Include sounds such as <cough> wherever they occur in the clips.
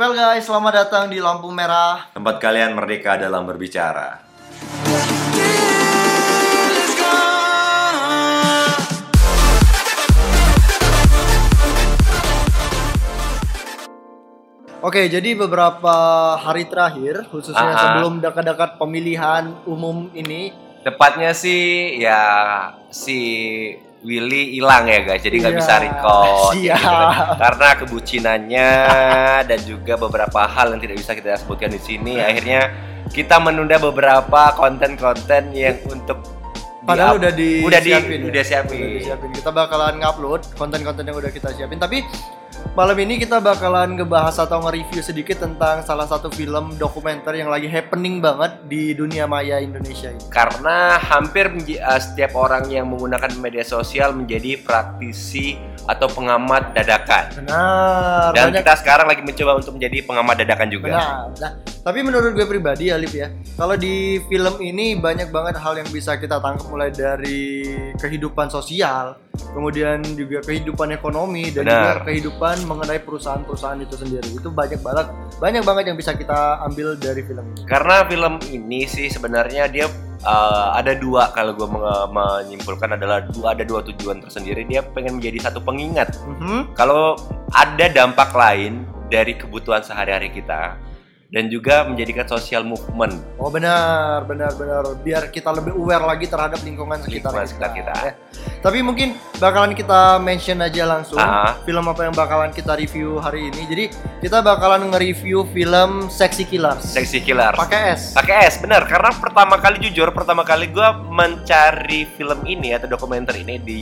Well guys, selamat datang di Lampu Merah. Tempat kalian merdeka dalam berbicara. Oke, jadi beberapa hari terakhir, khususnya Ah, ah. sebelum dekat-dekat pemilihan umum ini, Tepatnya sih ya si Willy hilang ya guys, jadi nggak Iya, bisa record siap. gitu kan. karena kebucinannya <laughs> dan juga beberapa hal yang tidak bisa kita sebutkan di sini. Akhirnya kita menunda beberapa konten-konten yang untuk padahal di-up- udah di udah di siapin ya. udah siapin. Udah disiapin. Kita bakalan ngupload konten-konten yang udah kita siapin. Tapi malam ini kita bakalan ngebahas atau nge-review sedikit tentang salah satu film dokumenter yang lagi happening banget di dunia maya Indonesia ini. Karena hampir eh, setiap orang yang menggunakan media sosial menjadi praktisi atau pengamat dadakan. Benar. Dan banyak kita sekarang lagi mencoba untuk menjadi pengamat dadakan juga. Benar. Nah, tapi menurut gue pribadi Alif ya, kalau di film ini banyak banget hal yang bisa kita tangkap mulai dari kehidupan sosial, kemudian juga kehidupan ekonomi dan Benar. juga kehidupan mengenai perusahaan-perusahahan itu sendiri. Itu banyak banget banyak banget yang bisa kita ambil dari film ini. Karena film ini sih sebenarnya dia uh, ada dua kalau gue menyimpulkan adalah dua ada dua tujuan tersendiri. Dia pengen menjadi satu pengingat. Mhm. Kalau ada dampak lain dari kebutuhan sehari-hari kita dan juga menjadikan social movement Oh benar, benar, benar. Biar kita lebih aware lagi terhadap lingkungan sekitar Lingkungan kita. sekitar kita. ya. Tapi mungkin bakalan kita mention aja langsung Ah. film apa yang bakalan kita review hari ini. Jadi kita bakalan nge-review film Sexy Killers. Sexy Killer. Pakai S. Pakai S, benar. Karena pertama kali jujur, pertama kali gue mencari film ini atau dokumenter ini di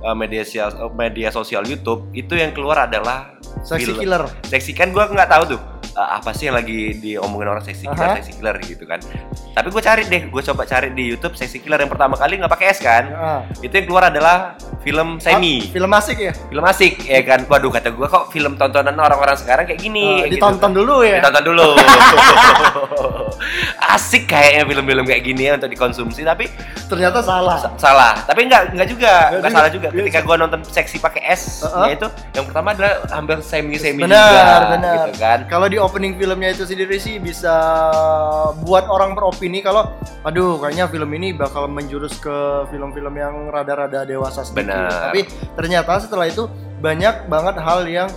uh, media sosial media sosial YouTube, itu yang keluar adalah Sexy film. Killer. seksi kan gue nggak tahu tuh uh, apa sih yang lagi diomongin orang seksi killer Aha. seksi killer gitu kan tapi gue cari deh gue coba cari di YouTube seksi killer yang pertama kali nggak pakai S kan Ah. itu yang keluar adalah film semi Ah, film asik ya. film asik ya kan waduh kata gue kok film tontonan orang-orang sekarang kayak gini gitu ditonton kan. dulu ya. ditonton dulu <laughs> <laughs> asik kayaknya film-film kayak gini ya untuk dikonsumsi tapi Ternyata salah. sa- salah tapi nggak nggak juga Nggak juga. salah juga Iya, ketika gue nonton seksi pakai S Uh-uh. ya itu yang pertama adalah hampir semi semi Benar, juga benar. gitu kan Kalau di opening filmnya itu sendiri sih bisa buat orang beropini kalau aduh kayaknya film ini bakal menjurus ke film-film yang rada-rada dewasa sedikit. Benar. Tapi ternyata setelah itu banyak banget hal yang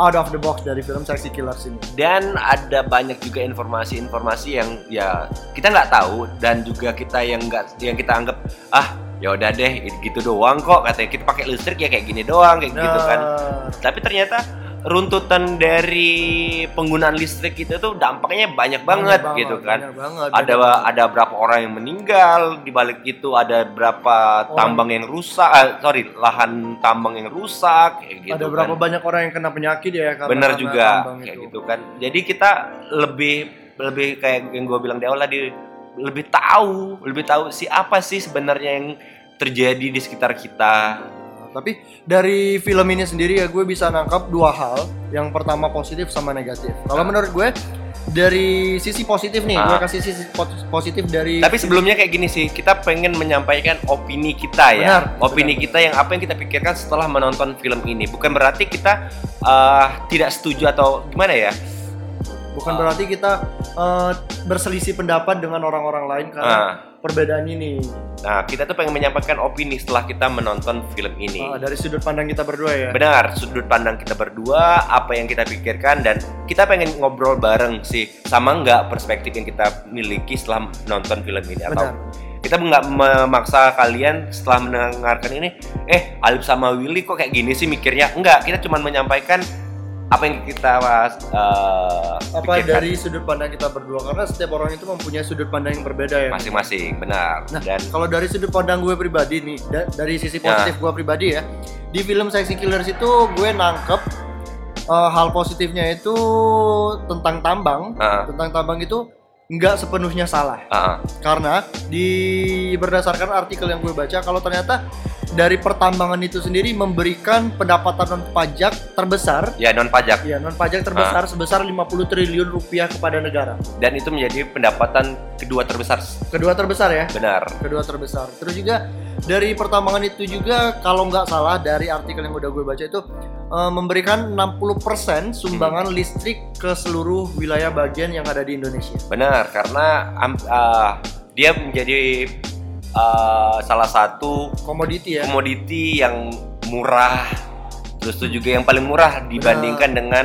out of the box dari film Sexy Killers ini. dan ada banyak juga informasi-informasi yang ya kita nggak tahu dan juga kita yang nggak yang kita anggap ah ya udah deh gitu doang kok katanya kita pakai listrik ya kayak gini doang kayak gitu kan Nah, tapi ternyata runtutan dari penggunaan listrik itu tuh dampaknya banyak banget, gitu kan banyak banget, ada banget. ada berapa orang yang meninggal di balik itu ada berapa Orang. tambang yang rusak ah, sorry lahan tambang yang rusak kayak gitu ada kan. berapa banyak orang yang kena penyakit ya karena bener karena juga kayak itu. gitu kan jadi kita lebih lebih kayak yang gue bilang di awal tadi lebih tahu lebih tahu si apa sih sebenarnya yang terjadi di sekitar kita Tapi dari film ini sendiri ya gue bisa nangkap dua hal. Yang pertama positif sama negatif. Kalau menurut gue dari sisi positif nih, gue Ah. kasih sisi pos- positif dari tapi sebelumnya kayak gini sih kita pengen menyampaikan opini kita ya Benar, opini kita yang apa yang kita pikirkan setelah menonton film ini bukan berarti kita eh, tidak setuju atau gimana ya bukan berarti kita eh, berselisih pendapat dengan orang-orang lain karena Ah. Perbedaan ini. nah kita tuh pengen menyampaikan opini setelah kita menonton film ini Ah, dari sudut pandang kita berdua ya. Benar, sudut pandang kita berdua, apa yang kita pikirkan dan kita pengen ngobrol bareng sih sama nggak perspektif yang kita miliki setelah nonton film ini atau Benar. kita nggak memaksa kalian setelah mendengarkan ini, eh Alif sama Willy kok kayak gini sih mikirnya? Enggak, kita cuma menyampaikan apa yang kita uh, Apa pikirkan dari sudut pandang kita berdua karena setiap orang itu mempunyai sudut pandang yang berbeda ya. masing-masing, benar. Nah, dan kalau dari sudut pandang gue pribadi nih, da- dari sisi Ya. positif gue pribadi ya, di film Sexy Killers itu gue nangkep uh, hal positifnya itu tentang tambang, Ah. tentang tambang itu nggak sepenuhnya salah, uh, karena di berdasarkan artikel yang gue baca, kalau ternyata dari pertambangan itu sendiri memberikan pendapatan non pajak terbesar, ya non pajak. Ya non pajak terbesar sebesar 50 triliun rupiah kepada negara, dan itu menjadi pendapatan kedua terbesar, kedua terbesar ya. benar. kedua terbesar. Terus juga dari pertambangan itu juga kalau nggak salah dari artikel yang udah gue baca itu eh, memberikan 60% sumbangan listrik ke seluruh wilayah bagian yang ada di Indonesia. Benar, karena am- ah, dia menjadi ah, salah satu Komoditi ya. komoditi yang murah, terus itu juga yang paling murah dibandingkan dengan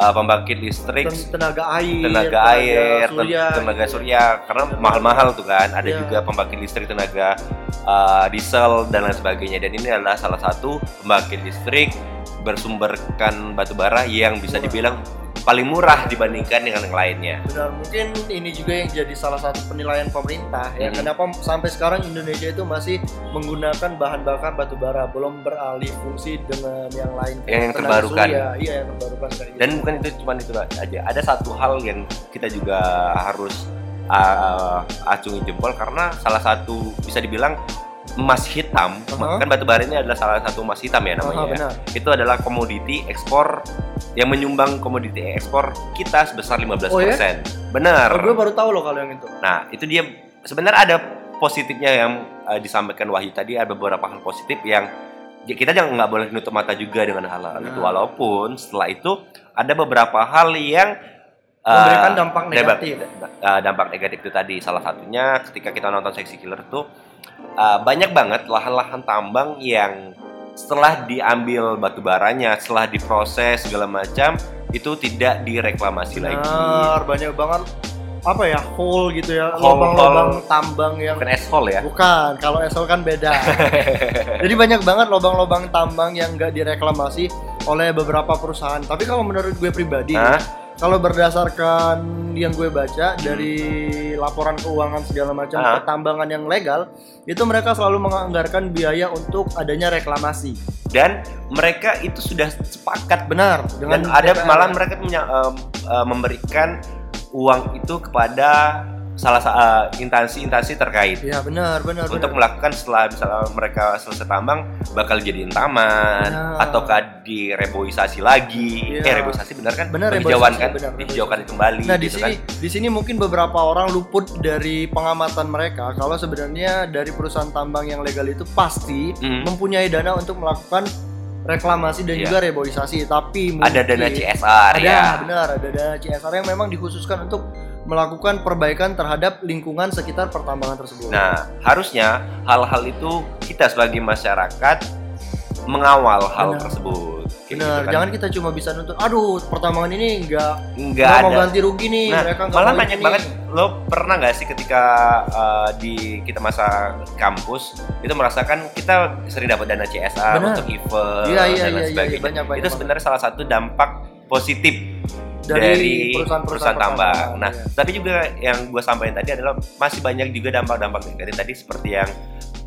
ah, pembangkit listrik, Ten- tenaga air, tenaga air, surya. tenaga surya, karena mahal-mahal tuh kan. Ada Iya. juga pembangkit listrik tenaga ah, diesel dan lain sebagainya. Dan ini adalah salah satu pembangkit listrik bersumberkan batu bara yang bisa dibilang paling murah dibandingkan dengan yang lainnya. Benar, mungkin ini juga yang jadi salah satu penilaian pemerintah ya. Kenapa sampai sekarang Indonesia itu masih menggunakan bahan bakar batu bara, belum beralih fungsi dengan yang lain. Yang- yang terbarukan. surya, Iya, yang terbarukan gitu. Dan bukan itu cuma itu aja. Ada satu hal yang kita juga harus uh, acungi jempol karena salah satu bisa dibilang emas hitam. Aha. Kan batu bara ini adalah salah satu emas hitam ya namanya. Ya. benar. Itu adalah komoditi ekspor yang menyumbang komoditi ekspor kita sebesar 15%. Oh, ya? Benar. Oh, gue baru tahu loh kalau yang itu. Nah, itu dia sebenarnya ada positifnya yang uh, disampaikan Wahyu tadi ada beberapa hal positif yang ya kita jangan nggak boleh nutup mata juga dengan hal-hal itu Nah. walaupun setelah itu ada beberapa hal yang uh, Memberikan dampak dampak- negatif. uh, dampak negatif itu tadi salah satunya ketika kita nonton seksi killer tuh uh, banyak banget lahan-lahan tambang yang setelah diambil batu baranya, setelah diproses segala macam itu tidak direklamasi lagi. Benar, banyak banget apa ya hole gitu ya, lubang-lubang tambang yang Bukan eshole ya. Bukan, kalau SO kan beda. <laughs> Jadi banyak banget lubang-lubang tambang yang nggak direklamasi oleh beberapa perusahaan. Tapi kalau menurut gue pribadi, Hah? Kalau berdasarkan yang gue baca dari laporan keuangan segala macam Ah. pertambangan yang legal, itu mereka selalu menganggarkan biaya untuk adanya reklamasi. dan mereka itu sudah sepakat Benar, dengan dengan ada DPR. malah mereka punya em, eh, memberikan uang itu kepada salah satu instansi-instansi terkait Iya benar, benar, untuk benar. melakukan setelah misalnya mereka selesai tambang bakal jadiin taman Benar. ataukah direboisasi lagi Iya. eh reboisasi benar kan Benar, reboisasi, kan benar, dihijaukan reboisasi. kembali Nah di gitu sini kan di sini mungkin beberapa orang luput dari pengamatan mereka kalau sebenarnya dari perusahaan tambang yang legal itu pasti Hmm. mempunyai dana untuk melakukan reklamasi dan Iya. juga reboisasi tapi mungkin ada dana CSR ada ya benar ada dana CSR yang memang dikhususkan untuk melakukan perbaikan terhadap lingkungan sekitar pertambangan tersebut. Nah, harusnya hal-hal itu kita sebagai masyarakat mengawal hal Benar. tersebut. Kayak benar, gitu kan. jangan kita cuma bisa nuntut, aduh pertambangan ini nggak nggak mau ganti rugi nih, Nah, mereka nggak malah banyak ini. banget. Lo pernah nggak sih ketika uh, di kita masa kampus itu merasakan kita sering dapat dana CSR Benar. untuk event Iya, iya, dan lain iya, iya, sebagainya. banyak, banyak itu sebenarnya salah satu dampak positif Dari dari, perusahaan-perusahaan perusahaan tambang. Nah, iya. tapi juga yang gue sampaikan tadi adalah masih banyak juga dampak-dampak negatif tadi seperti yang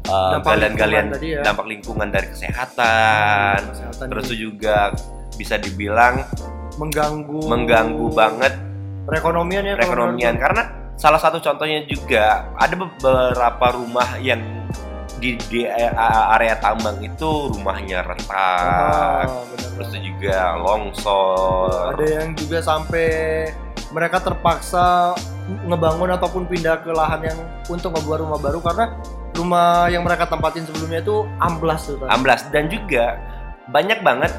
uh, Dampak galian-galian lingkungan tadi ya. dampak lingkungan dari kesehatan, Kesehatan terus ini juga bisa dibilang mengganggu mengganggu banget perekonomian ya perekonomian karena salah satu contohnya juga ada beberapa rumah yang di, di area tambang itu rumahnya retak. Ah, benar. terus itu juga longsor. Ada yang juga sampai mereka terpaksa ngebangun ataupun pindah ke lahan yang untuk ngebuat rumah baru karena rumah yang mereka tempatin sebelumnya itu amblas tuh tadi. amblas. Dan juga banyak banget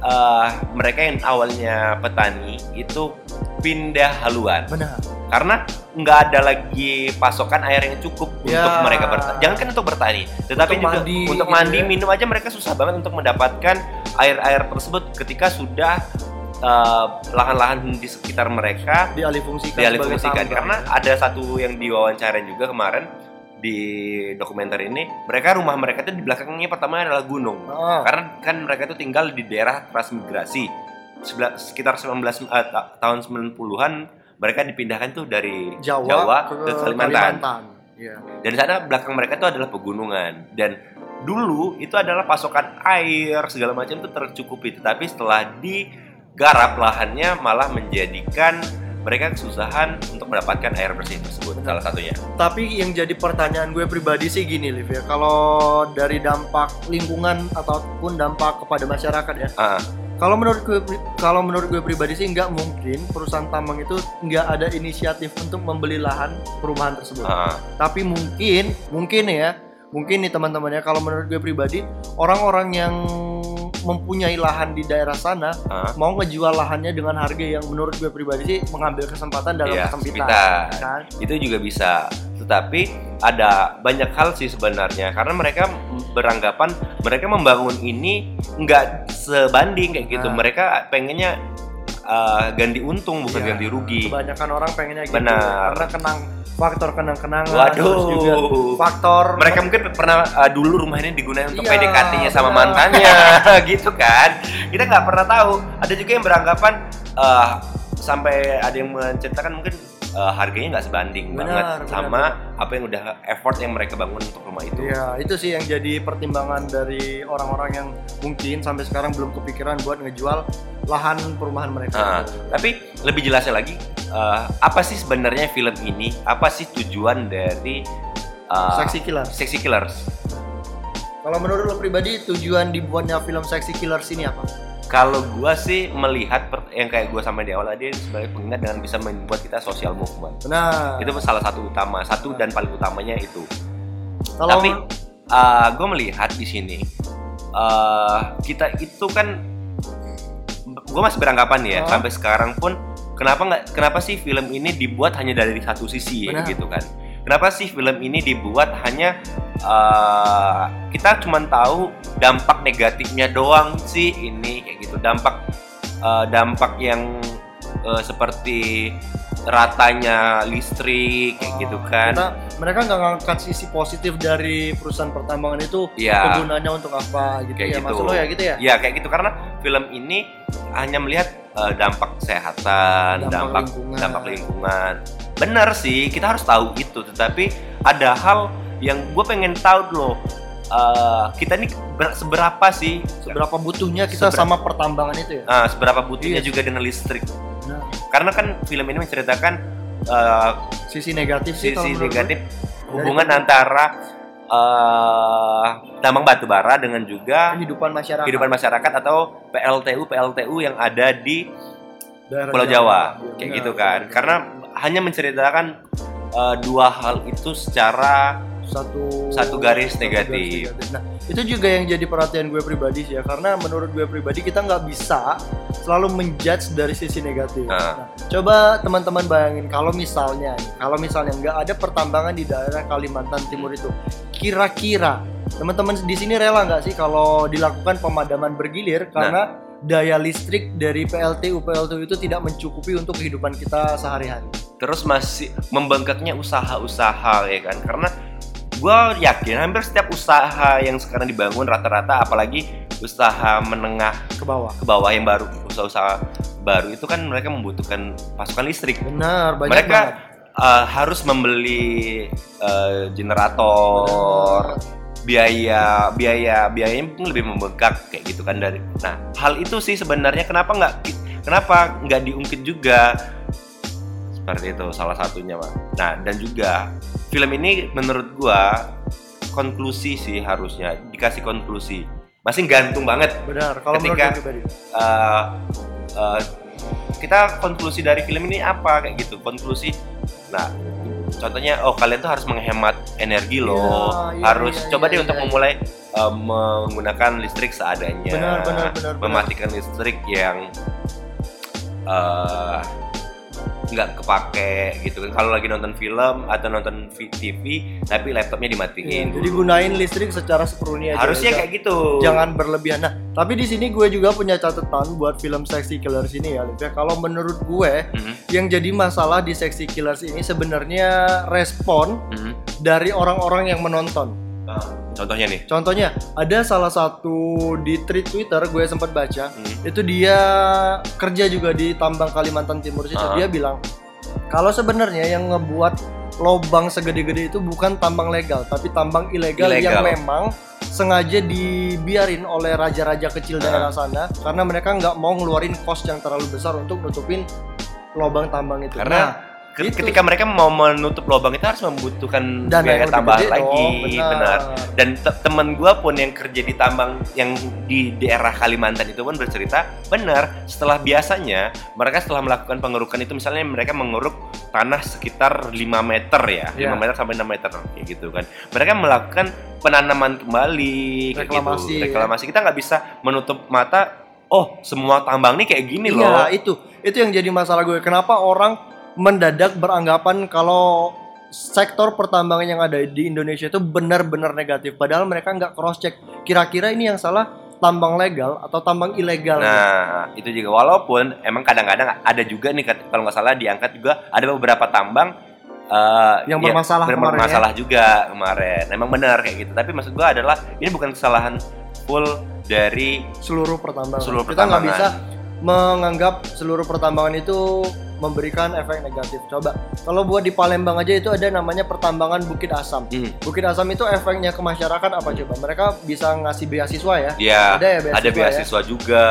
eh, mereka yang awalnya petani itu pindah haluan. Benar karena nggak ada lagi pasokan air yang cukup Ya. untuk mereka bertani. Jangan kan untuk bertani, tetapi Untuk juga mandi untuk gitu mandi ya. minum aja mereka susah banget untuk mendapatkan air-air tersebut ketika sudah eh, lahan-lahan di sekitar mereka dialih fungsikan dialihfungsikan karena ada satu yang diwawancara juga kemarin di dokumenter ini mereka rumah mereka itu di belakangnya pertama adalah gunung Ah, karena kan mereka itu tinggal di daerah transmigrasi sekitar 19 eh, ta- tahun 90-an mereka dipindahkan tuh dari Jawa, ke, Kalimantan. Iya. dan di sana belakang mereka itu adalah pegunungan dan dulu itu adalah pasokan air segala macam itu tercukupi tetapi setelah digarap lahannya malah menjadikan mereka kesusahan untuk mendapatkan air bersih tersebut salah satunya Tapi yang jadi pertanyaan gue pribadi sih gini, Liv ya. Kalau dari dampak lingkungan ataupun dampak kepada masyarakat ya. Ah. Kalau menurut gue, kalau menurut gue pribadi sih nggak mungkin perusahaan tambang itu nggak ada inisiatif untuk membeli lahan perumahan tersebut. ah. Tapi mungkin, mungkin ya mungkin nih teman-temannya kalau menurut gue pribadi orang-orang yang mempunyai lahan di daerah sana Hah? mau ngejual lahannya dengan harga yang menurut gue pribadi sih mengambil kesempatan dalam Iya, kesempitan kan itu juga bisa tetapi ada banyak hal sih sebenarnya karena mereka beranggapan mereka membangun ini nggak sebanding kayak gitu Nah. mereka pengennya uh, ganti untung bukan Iya, ganti rugi kebanyakan orang pengennya gitu Benar. karena kenang faktor kenang-kenangan Waduh. terus juga faktor mereka mungkin pernah uh, dulu rumah ini digunakan untuk Iya, PDKT-nya sama benar. mantannya <laughs> gitu kan kita nggak pernah tahu ada juga yang beranggapan uh, sampai ada yang menceritakan mungkin uh, harganya nggak sebanding Benar, banget benar, sama apa yang udah effort yang mereka bangun untuk rumah itu Iya, itu sih yang jadi pertimbangan dari orang-orang yang mungkin sampai sekarang belum kepikiran buat ngejual lahan perumahan mereka. Nah, tapi lebih jelasnya lagi, uh, apa sih sebenarnya film ini? Apa sih tujuan dari uh, Seksi Killer. Sexy Killers? Kalau menurut lo pribadi tujuan dibuatnya film Seksi Killers ini apa? Kalau gua sih melihat per- yang kayak gua sama di awal tadi sebagai pengingat dengan bisa membuat kita social movement. Benar. Itu salah satu utama, satu dan paling utamanya itu. Kalau Tapi uh, gue melihat di sini uh, kita itu kan gue masih beranggapan ya Oh. sampai sekarang pun kenapa nggak kenapa sih film ini dibuat hanya dari satu sisi Benar. gitu kan kenapa sih film ini dibuat hanya uh, kita cuma tahu dampak negatifnya doang sih ini kayak gitu dampak uh, dampak yang uh, seperti ratanya listrik kayak gitu kan Kita, mereka nggak ngangkat sisi positif dari perusahaan pertambangan itu Iya. kegunaannya untuk apa gitu Kayak ya. gitu. Maksud lo ya gitu ya? Ya kayak gitu karena film ini hanya melihat eh, dampak kesehatan, Dampak dampak lingkungan. dampak lingkungan. Benar sih, kita harus tahu itu. Tetapi ada hal yang gue pengen tahu loh. eh, kita ini ber- seberapa sih? Seberapa butuhnya kita Seberapa- sama pertambangan itu ya? Ah, seberapa butuhnya Iya. juga dengan listrik? Nah, Karena kan film ini menceritakan eh, sisi negatif sih sisi negatif hubungan antara eh, tambang batu bara dengan juga kehidupan masyarakat. kehidupan masyarakat atau PLTU PLTU yang ada di Daerah Pulau Jawa, Iya, kayak benar. gitu kan. Karena hanya menceritakan uh, dua hal itu secara satu Satu garis satu negatif. Nah, itu juga yang jadi perhatian gue pribadi sih ya, karena menurut gue pribadi kita nggak bisa selalu menjudge dari sisi negatif. Nah. Nah, coba teman-teman bayangin kalau misalnya, kalau misalnya nggak ada pertambangan di daerah Kalimantan Timur itu, kira-kira teman-teman di sini rela nggak sih kalau dilakukan pemadaman bergilir karena daya listrik dari PLTU PLTU itu tidak mencukupi untuk kehidupan kita sehari-hari. terus masih membengkaknya usaha-usaha ya kan. Karena gue yakin hampir setiap usaha yang sekarang dibangun rata-rata apalagi usaha menengah Ke bawah. ke bawah yang baru usaha-usaha baru itu kan mereka membutuhkan pasokan listrik. Benar, banyak mereka banget. uh, harus membeli uh, generator biaya biaya biayanya mungkin lebih membengkak kayak gitu kan dari nah hal itu sih sebenarnya kenapa nggak kenapa nggak diungkit juga? Seperti itu salah satunya pak. Nah dan juga film ini menurut gua konklusi sih harusnya dikasih konklusi. Masih gantung banget Benar, kalau Ketika- uh, uh, kita konklusi dari film ini apa kayak gitu konklusi. Nah contohnya oh kalian tuh harus menghemat energi loh Iya, iya, harus iya, coba iya, deh iya, untuk iya. memulai uh, menggunakan listrik seadanya Benar, benar, benar, benar. mematikan listrik yang uh, nggak kepake gitu kan kalau lagi nonton film atau nonton TV tapi laptopnya Iya, dimatiin jadi gunain listrik secara seperlunya aja. harusnya Jangan- kayak gitu jangan berlebihan. Nah, tapi di sini gue juga punya catatan buat film Sexy Killers ini ya, ya. Kalau menurut gue, Mhm, yang jadi masalah di Sexy Killers ini sebenarnya respon mhm. dari orang-orang yang menonton. contohnya nih Contohnya, ada salah satu di tweet Twitter gue sempat baca, Mhm. itu dia kerja juga di tambang Kalimantan Timur situ. Ah. Dia bilang kalau sebenarnya yang ngebuat lobang segede-gede itu bukan tambang legal, tapi tambang ilegal, Ilegal. yang memang sengaja dibiarin oleh raja-raja kecil Ah. daerah sana karena mereka nggak mau ngeluarin cost yang terlalu besar untuk nutupin lobang tambang itu. Karena- Nah, Ke- Itu. Ketika mereka mau menutup lubang itu harus membutuhkan Dana biaya tambahan lagi, dong, benar. benar. Dan te- temen gue pun yang kerja di tambang yang di daerah Kalimantan itu pun bercerita, benar. Setelah biasanya mereka setelah melakukan pengerukan itu, misalnya mereka mengeruk tanah sekitar 5 meter ya, 5 Ya. meter sampai 6 meter kayak gitu kan. Mereka melakukan penanaman kembali, kayak Reklamasi, gitu. ya. Reklamasi kita nggak bisa menutup mata. Oh, semua tambang nih kayak gini loh. Iya, itu. Itu yang jadi masalah gue. Kenapa orang mendadak beranggapan kalau sektor pertambangan yang ada di Indonesia itu benar-benar negatif padahal mereka nggak cross check kira-kira ini yang salah tambang legal atau tambang ilegal Nah, itu juga walaupun emang kadang-kadang ada juga nih kalau nggak salah diangkat juga ada beberapa tambang eh, Yang bermasalah kemarin ya. bermasalah juga kemarin. Emang benar kayak gitu. Tapi maksud gua adalah ini bukan kesalahan full dari seluruh pertambangan Seluruh kita nggak pertambangan. bisa menganggap seluruh pertambangan itu memberikan efek negatif coba kalau buat di Palembang aja itu ada namanya pertambangan Bukit Asam hmm, Bukit Asam itu efeknya ke masyarakat apa coba mereka bisa ngasih beasiswa ya ya, Ada ya beasiswa ada ya? beasiswa juga,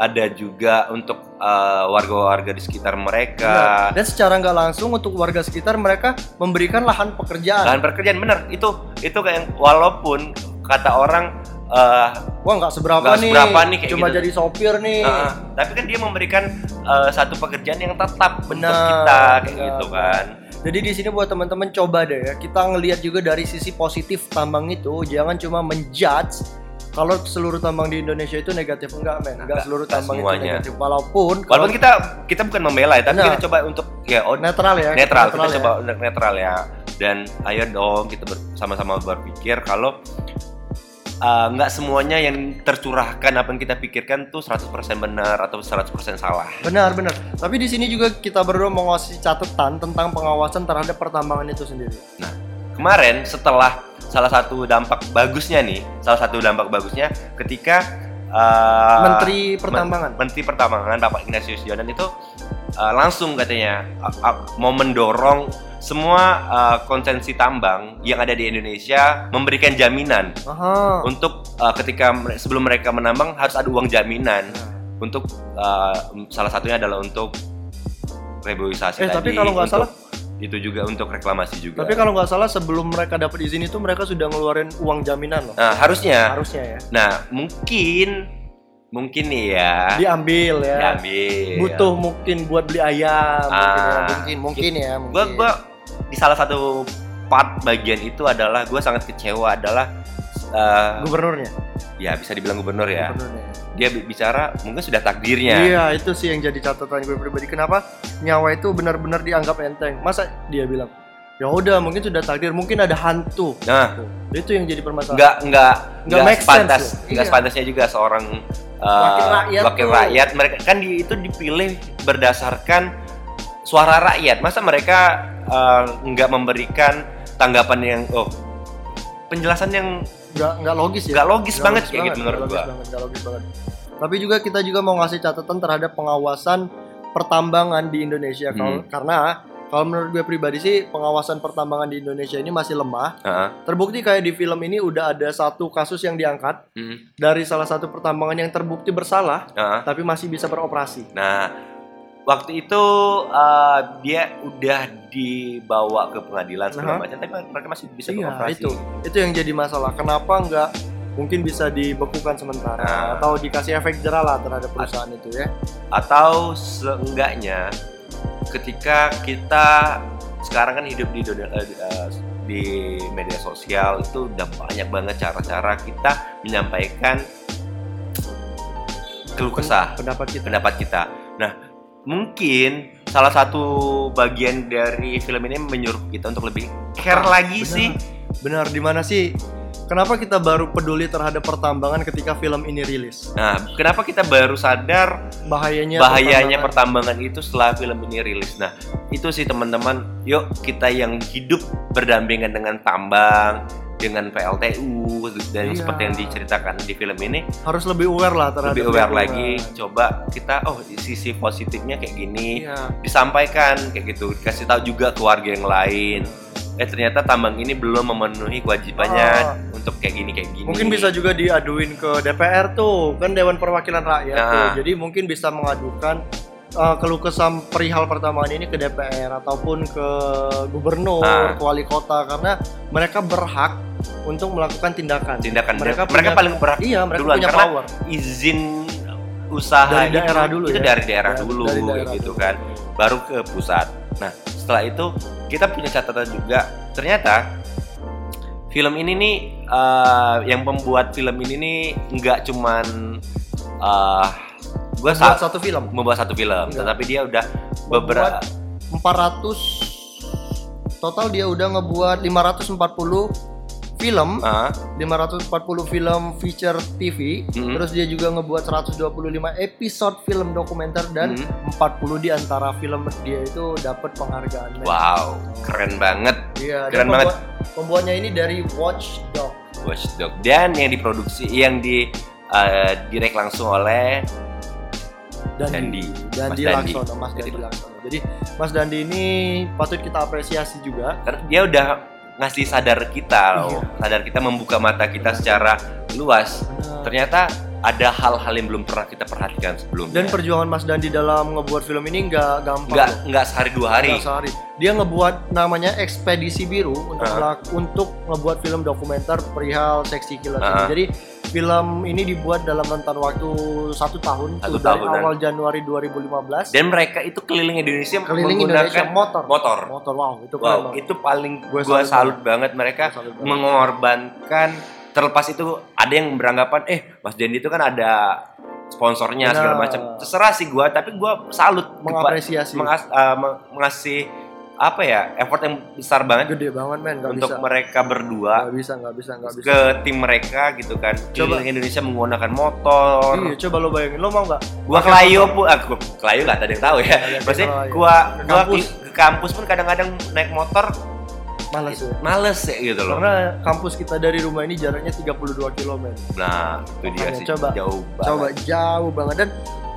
ada juga untuk eh, warga-warga di sekitar mereka. Benar. Dan secara nggak langsung untuk warga sekitar mereka memberikan lahan pekerjaan. Lahan pekerjaan bener itu itu kayak walaupun kata orang eh, Wah nggak seberapa Nggak nih. seberapa nih kayak Cuma gitu. jadi sopir nih. Heeh, tapi kan dia memberikan eh, satu pekerjaan yang tetap Benar, kita kayak benar. gitu kan. Jadi di sini buat teman-teman coba deh ya kita ngelihat juga dari sisi positif tambang itu jangan cuma menjudge kalau seluruh tambang di Indonesia itu negatif enggak men enggak Enggak, seluruh tambang itu negatif walaupun Walaupun kita kita bukan membela ya, tapi Benar. kita coba untuk ya oh, netral ya netral, kita ya. coba untuk netral ya. Dan ayo dong kita ber- sama-sama berpikir kalau uh, nggak semuanya yang tercurahkan apa yang kita pikirkan tuh 100% benar atau 100% salah. benar benar. Tapi di sini juga kita berdua mau ngasih catatan tentang pengawasan terhadap pertambangan itu sendiri. Kemarin setelah salah satu dampak bagusnya nih, salah satu dampak bagusnya ketika uh, Menteri Pertambangan. Menteri Pertambangan Bapak Ignatius Jonan itu uh, langsung katanya uh, uh, mau mendorong semua uh, konsensi tambang yang ada di Indonesia memberikan jaminan Aha. untuk uh, ketika sebelum mereka menambang harus ada uang jaminan untuk uh, salah satunya adalah untuk reboisasi Eh, tapi tadi, kalau nggak salah- itu juga untuk reklamasi juga. tapi kalau nggak salah sebelum mereka dapat izin itu mereka sudah ngeluarin uang jaminan loh nah harusnya, harusnya ya nah mungkin mungkin nih ya diambil ya diambil. butuh mungkin buat beli ayam mungkin ya Ah. mungkin mungkin ya mungkin. gua gua di salah satu part bagian itu adalah gua sangat kecewa adalah uh, gubernurnya? Ya bisa dibilang gubernur ya. Gubernurnya dia bi- bicara mungkin sudah takdirnya. Iya itu sih yang jadi catatan gue pribadi. Kenapa nyawa itu benar-benar dianggap enteng? Masa dia bilang ya udah mungkin sudah takdir mungkin ada hantu. Nah. Itu yang jadi permasalahan. Nggak nggak Nggak sepantas nggak Iya. sepantasnya juga seorang uh, Wakil rakyat wakil rakyat. Mereka kan di, itu dipilih berdasarkan suara rakyat masa mereka uh, nggak memberikan tanggapan yang oh penjelasan yang nggak nggak logis ya nggak logis banget logis kayak gitu menurut gua logis banget, nggak logis banget. Tapi juga kita juga mau ngasih catatan terhadap pengawasan pertambangan di Indonesia Kalau- Hmm. karena kalau menurut gue pribadi sih pengawasan pertambangan di Indonesia ini masih lemah. Heeh. Terbukti kayak di film ini udah ada satu kasus yang diangkat Mm, dari salah satu pertambangan yang terbukti bersalah heeh. tapi masih bisa beroperasi. Nah, waktu itu uh, dia udah dibawa ke pengadilan segala Aha. macam, tapi mereka masih bisa Iya, beroperasi. itu. Itu yang jadi masalah. Kenapa nggak mungkin bisa dibekukan sementara Nah. atau dikasih efek jerah lah terhadap perusahaan itu ya? Atau seenggaknya ketika kita sekarang kan hidup di dunia- eh, di media sosial itu udah banyak banget cara-cara kita menyampaikan keluh kesah Pendapat kita. pendapat kita. Nah, mungkin salah satu bagian dari film ini menyuruh kita untuk lebih care Ah, lagi benar. sih. Benar, di mana sih? Kenapa kita baru peduli terhadap pertambangan ketika film ini rilis? Nah, kenapa kita baru sadar Bahayanya bahayanya pertambangan. pertambangan itu setelah film ini rilis. Nah, itu sih teman-teman, yuk kita yang hidup berdampingan dengan tambang, dengan PLTU dan Iya. seperti yang diceritakan di film ini harus lebih aware lah terhadap lebih aware lagi. Coba kita oh sisi positifnya kayak gini, Iya. disampaikan kayak gitu, dikasih tahu juga ke warga yang lain. Eh ternyata tambang ini belum memenuhi kewajibannya Ah. untuk kayak gini kayak gini. Mungkin bisa juga diaduin ke DPR tuh, kan Dewan Perwakilan Rakyat Nah. tuh. Jadi mungkin bisa mengadukan uh, keluh kesam perihal pertambahan ini ke DPR ataupun ke gubernur, Ah. ke wali kota karena mereka berhak untuk melakukan tindakan. tindakan Mereka mereka, mereka punya- paling berat Iya, mereka duluan, punya power. izin usaha Dari itu- daerah dulu itu ya. dari daerah Dari- dulu dari daerah gitu dulu. kan baru ke pusat nah setelah itu kita punya catatan juga ternyata film ini nih eh, yang pembuat film ini nih nggak cuman eh gue Buat satu film. membuat satu film Enggak. tetapi dia udah beberapa 400 total dia udah ngebuat 540 film, Ah, 540 film feature TV, Mhm. terus dia juga ngebuat 125 episode film dokumenter dan Mhm. 40 di antara film dia itu dapat penghargaan. wow keren banget Iya, Keren banget. pembuat- Pembuatnya ini dari Watchdog. Watchdog dan yang diproduksi yang di eh, direct langsung oleh Dandi. Dandi Mas Dandi. Laksono, Mas Dandi Jadi- Laksono. Jadi Mas Dandi ini patut kita apresiasi juga. karena dia udah ngasih sadar kita loh Iya. sadar kita membuka mata kita secara luas Benar. ternyata ada hal-hal yang belum pernah kita perhatikan sebelumnya Dan perjuangan Mas Dandi dalam ngebuat film ini nggak gampang. nggak nggak sehari dua hari Nggak sehari. Dia ngebuat namanya Ekspedisi Biru untuk Ah. melak- untuk ngebuat film dokumenter perihal seksi killer ini. Ah. Jadi film ini dibuat dalam rentan waktu satu tahun Satu tuh, dari tahunan. awal Januari 2015 dan mereka itu keliling Indonesia keliling menggunakan Indonesia motor. motor Motor wow itu wow itu paling Gua gua salut salut banget mereka salut banget. mengorbankan terlepas itu ada yang beranggapan eh Mas Dendi itu kan ada sponsornya segala Benar. macam terserah sih gua tapi gua salut mengapresiasi mengas- uh, meng- mengasih apa ya effort yang besar banget gede banget men. Untuk bisa. mereka berdua. Nggak bisa nggak bisa nggak bisa. ke tim mereka gitu kan. Coba. keliling Indonesia menggunakan motor. Iya coba lo bayangin. Lo mau nggak? Gua motor. pun aku kelayu nggak ada yang tahu ya. Nggak ada yang maksudnya tahu, ya. gua Ke gua kampus. ke, ke kampus pun kadang-kadang naik motor males ya. males ya gitu loh. Karena kampus kita dari rumah ini jaraknya 32 km nah itu dia sih coba. jauh banget. coba jauh banget. Dan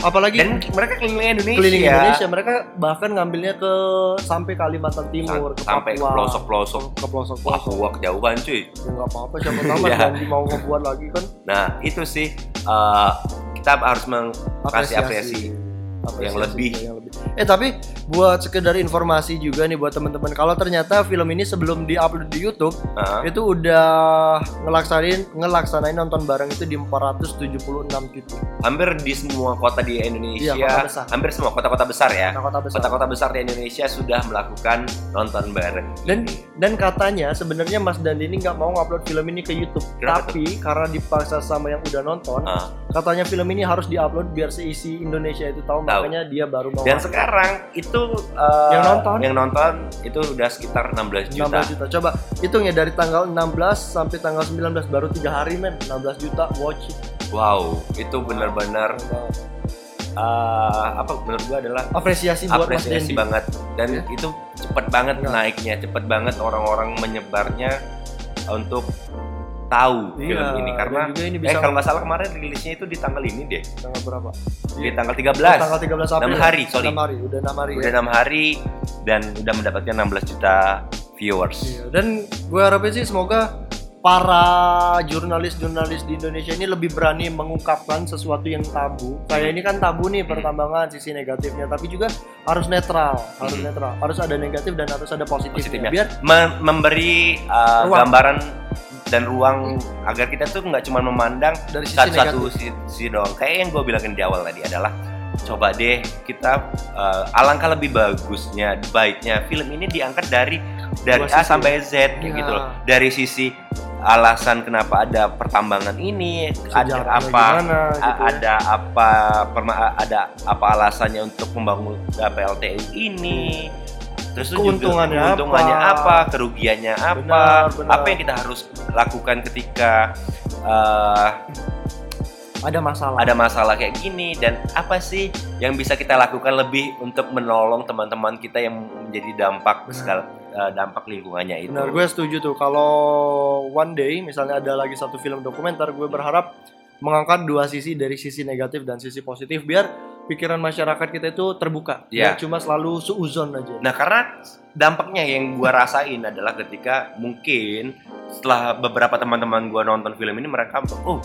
apalagi dan mereka keliling Indonesia keliling Indonesia mereka bahkan ngambilnya ke sampai Kalimantan Timur ke sampai ke Papua pelosok-pelosok ke pelosok pelosok gua kejauhan cuy ya nggak apa-apa siapa tahu <laughs> Iya. Dandi mau ngebuat lagi kan nah itu sih eh, kita harus mengasih apresiasi Apresiasi lebih. juga, yang lebih. Eh tapi buat sekedar informasi juga nih buat teman-teman kalau ternyata film ini sebelum diupload di YouTube Heeh. itu udah ngelaksanain ngelaksanain nonton bareng itu di 476 titik. hampir di semua kota di Indonesia Iya, kota besar. hampir semua kota-kota besar ya Nah, kota besar. kota-kota besar di Indonesia sudah melakukan nonton bareng Dan dan katanya sebenarnya Mas Dandi ini nggak mau ngupload film ini ke YouTube, Kenapa tapi karena dipaksa sama yang udah nonton, Ah. katanya film ini harus diupload biar seisi Indonesia itu tahu, Tahu. makanya dia baru mau dan. Sekarang itu eh, Yang nonton? yang nonton itu udah sekitar 16 juta 16 juta. Coba hitung ya dari tanggal 16 sampai tanggal 19 baru tiga hari men 16 juta watch it. wow itu benar-benar eh, apa menurut gua adalah Apresiasi buat Mas apresiasi Dendi. banget dan Ya. itu cepet banget Enggak. naiknya cepet banget orang-orang menyebarnya untuk tahu Iya, film ini karena juga ini eh kalau nggak salah kemarin rilisnya itu di tanggal ini deh tanggal berapa? di tanggal 13 Tanggal 13 April. Enam ya? hari, sorry. Enam hari, udah 6 hari udah ya. enam hari dan udah mendapatkan 16 juta viewers Iya, dan gue harapin sih semoga para jurnalis-jurnalis di Indonesia ini lebih berani mengungkapkan sesuatu yang tabu. Kayak ini kan tabu nih pertambangan sisi negatifnya, tapi juga harus netral, harus Hmm. netral. Harus ada negatif dan harus ada positifnya. positifnya Biar Me- memberi uh, Ruang. gambaran dan ruang agar kita tuh nggak cuma memandang dari sisi satu-satu negatif. sisi, sisi doang kayak yang gue bilangin di awal tadi adalah coba deh kita uh, alangkah lebih bagusnya baiknya film ini diangkat dari dari A sampai Z kayak Ya. gitu loh dari sisi alasan kenapa ada pertambangan ini ada apa gimana, gitu ya. ada apa perma- ada apa alasannya untuk membangun PLTU ini terus tuh juga Keuntungannya keuntungannya apa? apa, kerugiannya apa Benar, benar. apa yang kita harus lakukan ketika uh, ada masalah. ada masalah kayak gini dan apa sih yang bisa kita lakukan lebih untuk menolong teman-teman kita yang menjadi dampak Benar. sekal uh, dampak lingkungannya itu. Benar, gue setuju tuh. Kalau one day misalnya ada lagi satu film dokumenter, gue berharap mengangkat dua sisi dari sisi negatif dan sisi positif biar pikiran masyarakat kita itu terbuka. Biar cuma selalu suuzon aja. Nah karena dampaknya yang gua rasain adalah ketika mungkin setelah beberapa teman-teman gua nonton film ini mereka oh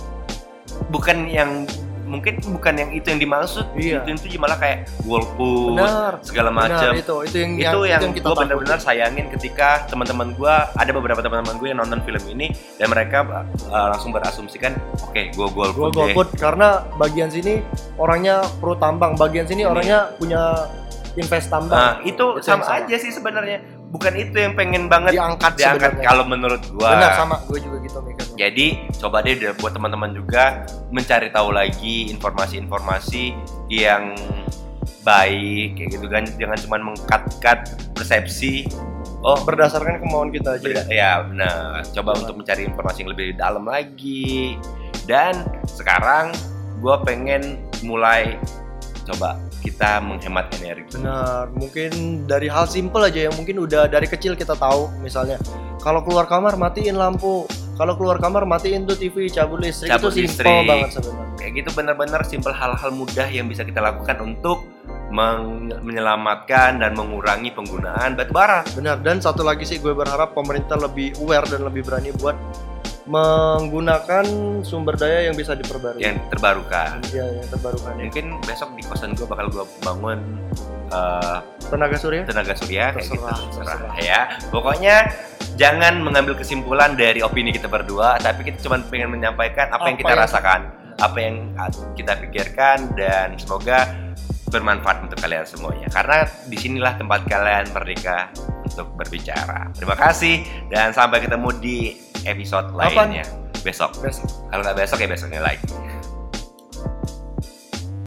bukan yang mungkin bukan yang itu yang dimaksud Iya. itu itu malah kayak golput segala macam itu itu yang itu yang, kita gue takutin. benar-benar sayangin ketika teman-teman gue ada beberapa teman-teman gue yang nonton film ini dan mereka uh, langsung berasumsikan oke gue gua golput deh golput karena bagian sini orangnya pro tambang bagian sini Ini. orangnya punya invest tambang nah itu, yang sama aja sih sebenarnya bukan itu yang pengen banget diangkat diangkat kalau menurut gue benar sama gue juga gitu mikirnya Jadi coba deh buat teman-teman juga mencari tahu lagi informasi-informasi yang baik kayak gitu kan. Jangan cuma mengkat-kat persepsi. Oh berdasarkan kemauan kita aja. Beda- ya benar. Coba untuk mencari informasi yang lebih dalam lagi. Dan sekarang gue pengen mulai coba kita menghemat energi Benar, mungkin dari hal simpel aja yang mungkin udah dari kecil kita tahu misalnya kalau keluar kamar matiin lampu, kalau keluar kamar matiin tuh TV, cabut listrik Cabut itu listrik. simpel banget sebenarnya. kayak gitu benar-benar simpel hal-hal mudah yang bisa kita lakukan untuk menyelamatkan dan mengurangi penggunaan batu bara Benar, dan satu lagi sih gue berharap pemerintah lebih aware dan lebih berani buat menggunakan sumber daya yang bisa diperbarui. yang terbarukan Ya, yang terbarukan ya. mungkin besok di kosan gue bakal gue bangun eh, Tenaga surya? tenaga surya kayak gitu Terserah, terserah terserah. ya pokoknya jangan mengambil kesimpulan dari opini kita berdua tapi kita cuma pengen menyampaikan apa, yang Apa kita yang- rasakan apa yang kita pikirkan dan semoga bermanfaat untuk kalian semuanya. Karena di sinilah tempat kalian merdeka untuk berbicara. Terima kasih dan sampai ketemu di episode lainnya. Besok. Besok. kalau nggak besok ya besoknya lagi